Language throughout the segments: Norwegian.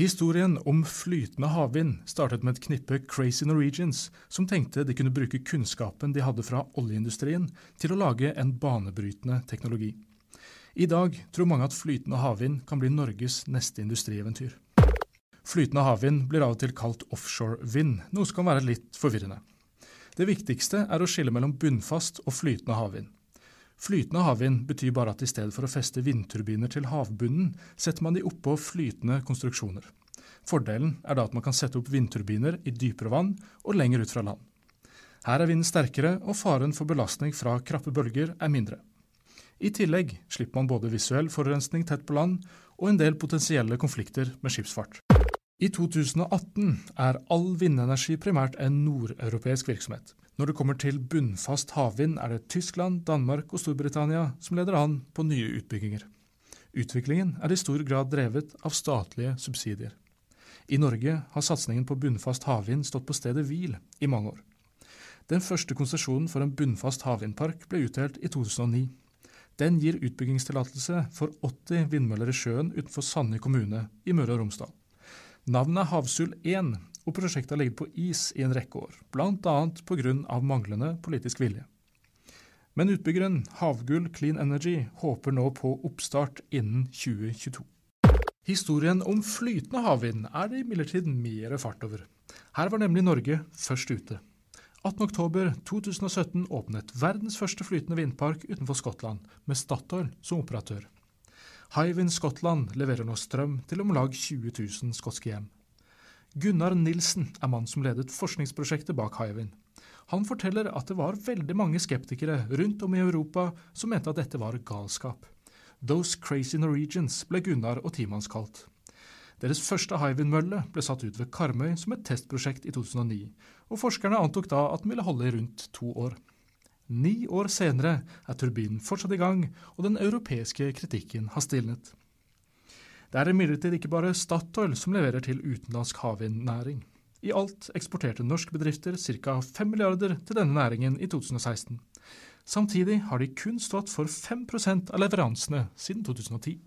Historien om flytende havvind startet med et knippe crazy Norwegians som tenkte de kunne bruke kunnskapen de hadde fra oljeindustrien, til å lage en banebrytende teknologi. I dag tror mange at flytende havvind kan bli Norges neste industrieventyr. Flytende havvind blir av og til kalt offshore vind, noe som kan være litt forvirrende. Det viktigste er å skille mellom bunnfast og flytende havvind. Flytende havvind betyr bare at i stedet for å feste vindturbiner til havbunnen, setter man de oppå flytende konstruksjoner. Fordelen er da at man kan sette opp vindturbiner i dypere vann og lenger ut fra land. Her er vinden sterkere, og faren for belastning fra krappe bølger er mindre. I tillegg slipper man både visuell forurensning tett på land og en del potensielle konflikter med skipsfart. I 2018 er all vindenergi primært en nordeuropeisk virksomhet. Når det kommer til bunnfast havvind, er det Tyskland, Danmark og Storbritannia som leder an på nye utbygginger. Utviklingen er i stor grad drevet av statlige subsidier. I Norge har satsingen på bunnfast havvind stått på stedet hvil i mange år. Den første konsesjonen for en bunnfast havvindpark ble utdelt i 2009. Den gir utbyggingstillatelse for 80 vindmøller i sjøen utenfor Sandøy kommune i Møre og Romsdal. Navnet er Havsul 1, og prosjektet har ligget på is i en rekke år, bl.a. pga. manglende politisk vilje. Men utbyggeren Havgull Clean Energy håper nå på oppstart innen 2022. Historien om flytende havvind er det imidlertid mer fart over. Her var nemlig Norge først ute. 18.10.2017 åpnet verdens første flytende vindpark utenfor Skottland, med Statoil som operatør. Hywind Scotland leverer nå strøm til om lag 20 000 skotske hjem. Gunnar Nilsen er mannen som ledet forskningsprosjektet bak Hywind. Han forteller at det var veldig mange skeptikere rundt om i Europa som mente at dette var galskap. Those Crazy Norwegians ble Gunnar og teamet hans kalt. Deres første Hywind-mølle ble satt ut ved Karmøy som et testprosjekt i 2009, og forskerne antok da at den ville holde i rundt to år. Ni år senere er turbinen fortsatt i gang, og den europeiske kritikken har stilnet. Det er imidlertid ikke bare Statoil som leverer til utenlandsk havvindnæring. I alt eksporterte norske bedrifter ca. 5 milliarder til denne næringen i 2016. Samtidig har de kun stått for 5% av leveransene siden 2010.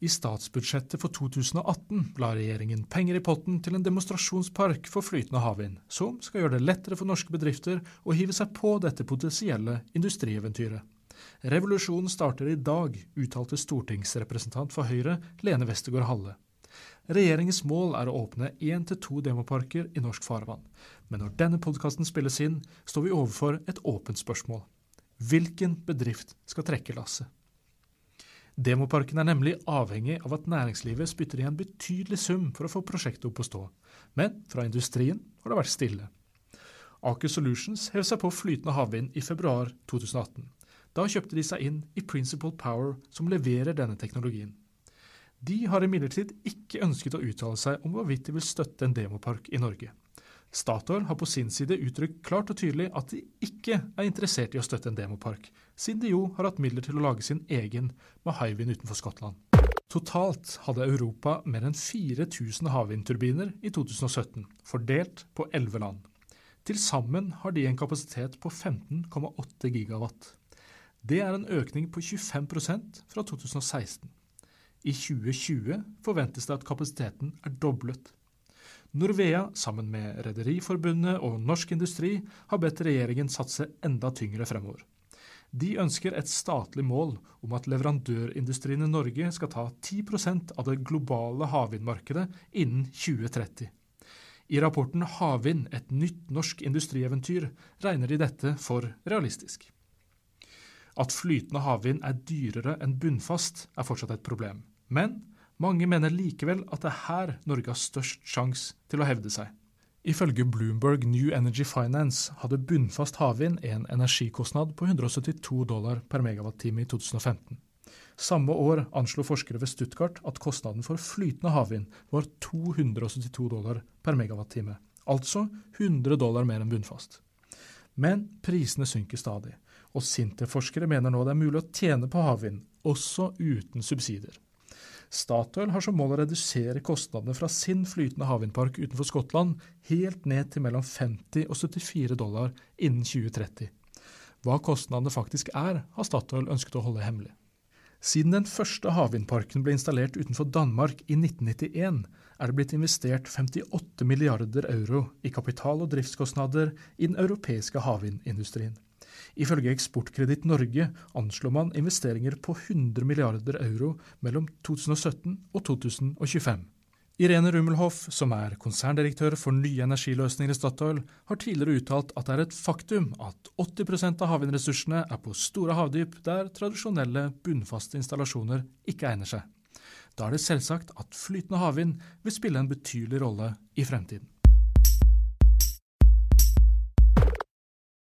I statsbudsjettet for 2018 la regjeringen penger i potten til en demonstrasjonspark for flytende havvind, som skal gjøre det lettere for norske bedrifter å hive seg på dette potensielle industrieventyret. Revolusjonen starter i dag, uttalte stortingsrepresentant for Høyre Lene Westergård Halle. Regjeringens mål er å åpne én til to demoparker i norsk farvann. Men når denne podkasten spilles inn, står vi overfor et åpent spørsmål. Hvilken bedrift skal trekke lasset? Demoparken er nemlig avhengig av at næringslivet spytter i en betydelig sum for å få prosjektet opp å stå, men fra industrien har det vært stille. Aker Solutions hev seg på flytende havvind i februar 2018. Da kjøpte de seg inn i Principal Power, som leverer denne teknologien. De har imidlertid ikke ønsket å uttale seg om hvorvidt de vil støtte en demopark i Norge. Statoil har på sin side uttrykt klart og tydelig at de ikke er interessert i å støtte en demopark, siden de jo har hatt midler til å lage sin egen med Hywind utenfor Skottland. Totalt hadde Europa mer enn 4000 havvindturbiner i 2017, fordelt på 11 land. Til sammen har de en kapasitet på 15,8 gigawatt. Det er en økning på 25% fra 2016. I 2020 forventes det at kapasiteten er doblet. Norvea, sammen med Rederiforbundet og Norsk Industri, har bedt regjeringen satse enda tyngre fremover. De ønsker et statlig mål om at leverandørindustrien i Norge skal ta 10% av det globale havvindmarkedet innen 2030. I rapporten Havvind et nytt norsk industrieventyr regner de dette for realistisk. At flytende havvind er dyrere enn bunnfast, er fortsatt et problem. Men mange mener likevel at det er her Norge har størst sjanse til å hevde seg. Ifølge Bloomberg New Energy Finance hadde bunnfast havvind en energikostnad på 172 dollar per megawattime i 2015. Samme år anslo forskere ved Stuttgart at kostnaden for flytende havvind var 272 dollar per megawattime, altså 100 dollar mer enn bunnfast. Men prisene synker stadig, og Sintef-forskere mener nå det er mulig å tjene på havvind, også uten subsidier. Statoil har som mål å redusere kostnadene fra sin flytende havvindpark utenfor Skottland helt ned til mellom 50 og 74 dollar innen 2030. Hva kostnadene faktisk er, har Statoil ønsket å holde hemmelig. Siden den første havvindparken ble installert utenfor Danmark i 1991, er det blitt investert 58 milliarder euro i kapital- og driftskostnader i den europeiske havvindindustrien. Ifølge Eksportkreditt Norge anslår man investeringer på 100 milliarder euro mellom 2017 og 2025. Irene Rummelhoff, som er konserndirektør for nye energiløsninger i Statoil, har tidligere uttalt at det er et faktum at 80% av havvindressursene er på store havdyp der tradisjonelle bunnfaste installasjoner ikke egner seg. Da er det selvsagt at flytende havvind vil spille en betydelig rolle i fremtiden.